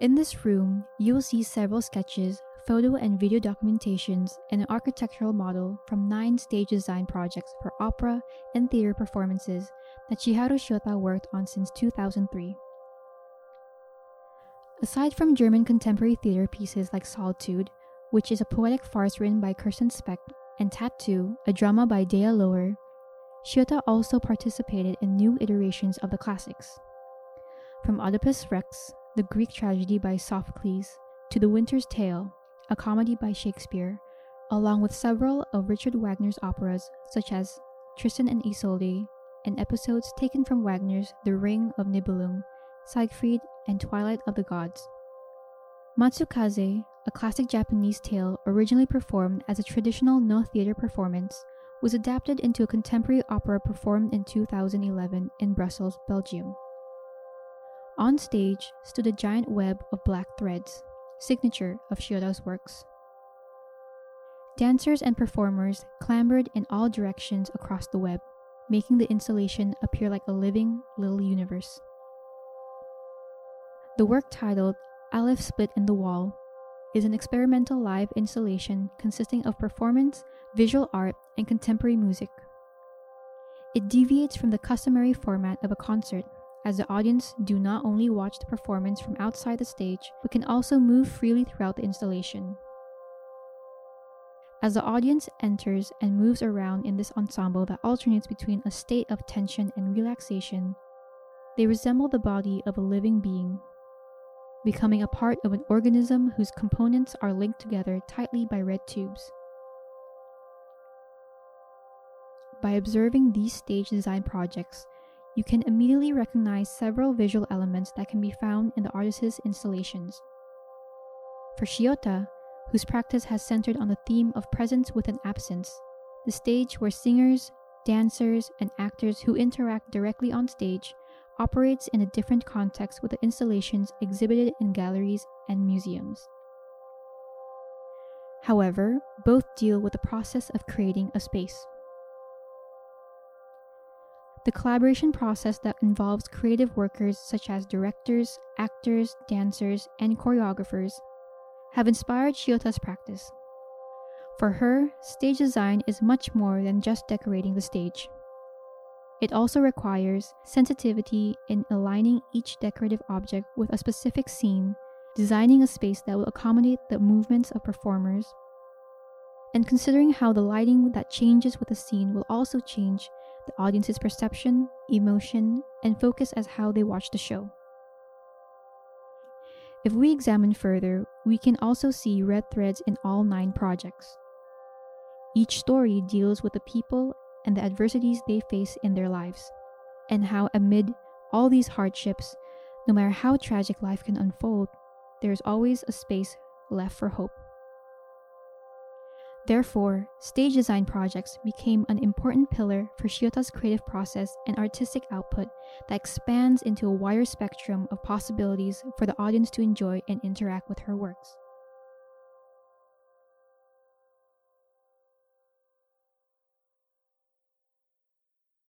In this room, you will see several sketches, photo and video documentations, and an architectural model from nine stage design projects for opera and theater performances that Chiharu Shiota worked on since 2003. Aside from German contemporary theater pieces like Solitude, which is a poetic farce written by Kerstin Specht, and Tattoo, a drama by Dea Loher, Shiota also participated in new iterations of the classics. From Oedipus Rex, the Greek tragedy by Sophocles, to The Winter's Tale, a comedy by Shakespeare, along with several of Richard Wagner's operas such as Tristan and Isolde and episodes taken from Wagner's The Ring of Nibelung, Siegfried, and Twilight of the Gods. Matsukaze, a classic Japanese tale originally performed as a traditional Noh theater performance, was adapted into a contemporary opera performed in 2011 in Brussels, Belgium. On stage stood a giant web of black threads, signature of Shiota's works. Dancers and performers clambered in all directions across the web, making the installation appear like a living little universe. The work titled Aleph Split in the Wall is an experimental live installation consisting of performance, visual art, and contemporary music. It deviates from the customary format of a concert, as the audience do not only watch the performance from outside the stage, but can also move freely throughout the installation. As the audience enters and moves around in this ensemble that alternates between a state of tension and relaxation, they resemble the body of a living being, becoming a part of an organism whose components are linked together tightly by red tubes. By observing these stage design projects, you can immediately recognize several visual elements that can be found in the artist's installations. For Shiota, whose practice has centered on the theme of presence with an absence, the stage where singers, dancers, and actors who interact directly on stage operates in a different context with the installations exhibited in galleries and museums. However, both deal with the process of creating a space. The collaboration process that involves creative workers such as directors, actors, dancers, and choreographers have inspired Shiota's practice. For her, stage design is much more than just decorating the stage. It also requires sensitivity in aligning each decorative object with a specific scene, designing a space that will accommodate the movements of performers, and considering how the lighting that changes with the scene will also change the audience's perception, emotion, and focus as how they watch the show. If we examine further, we can also see red threads in all nine projects. Each story deals with the people and the adversities they face in their lives, and how, amid all these hardships, no matter how tragic life can unfold, there is always a space left for hope. Therefore, stage design projects became an important pillar for Shiota's creative process and artistic output that expands into a wider spectrum of possibilities for the audience to enjoy and interact with her works.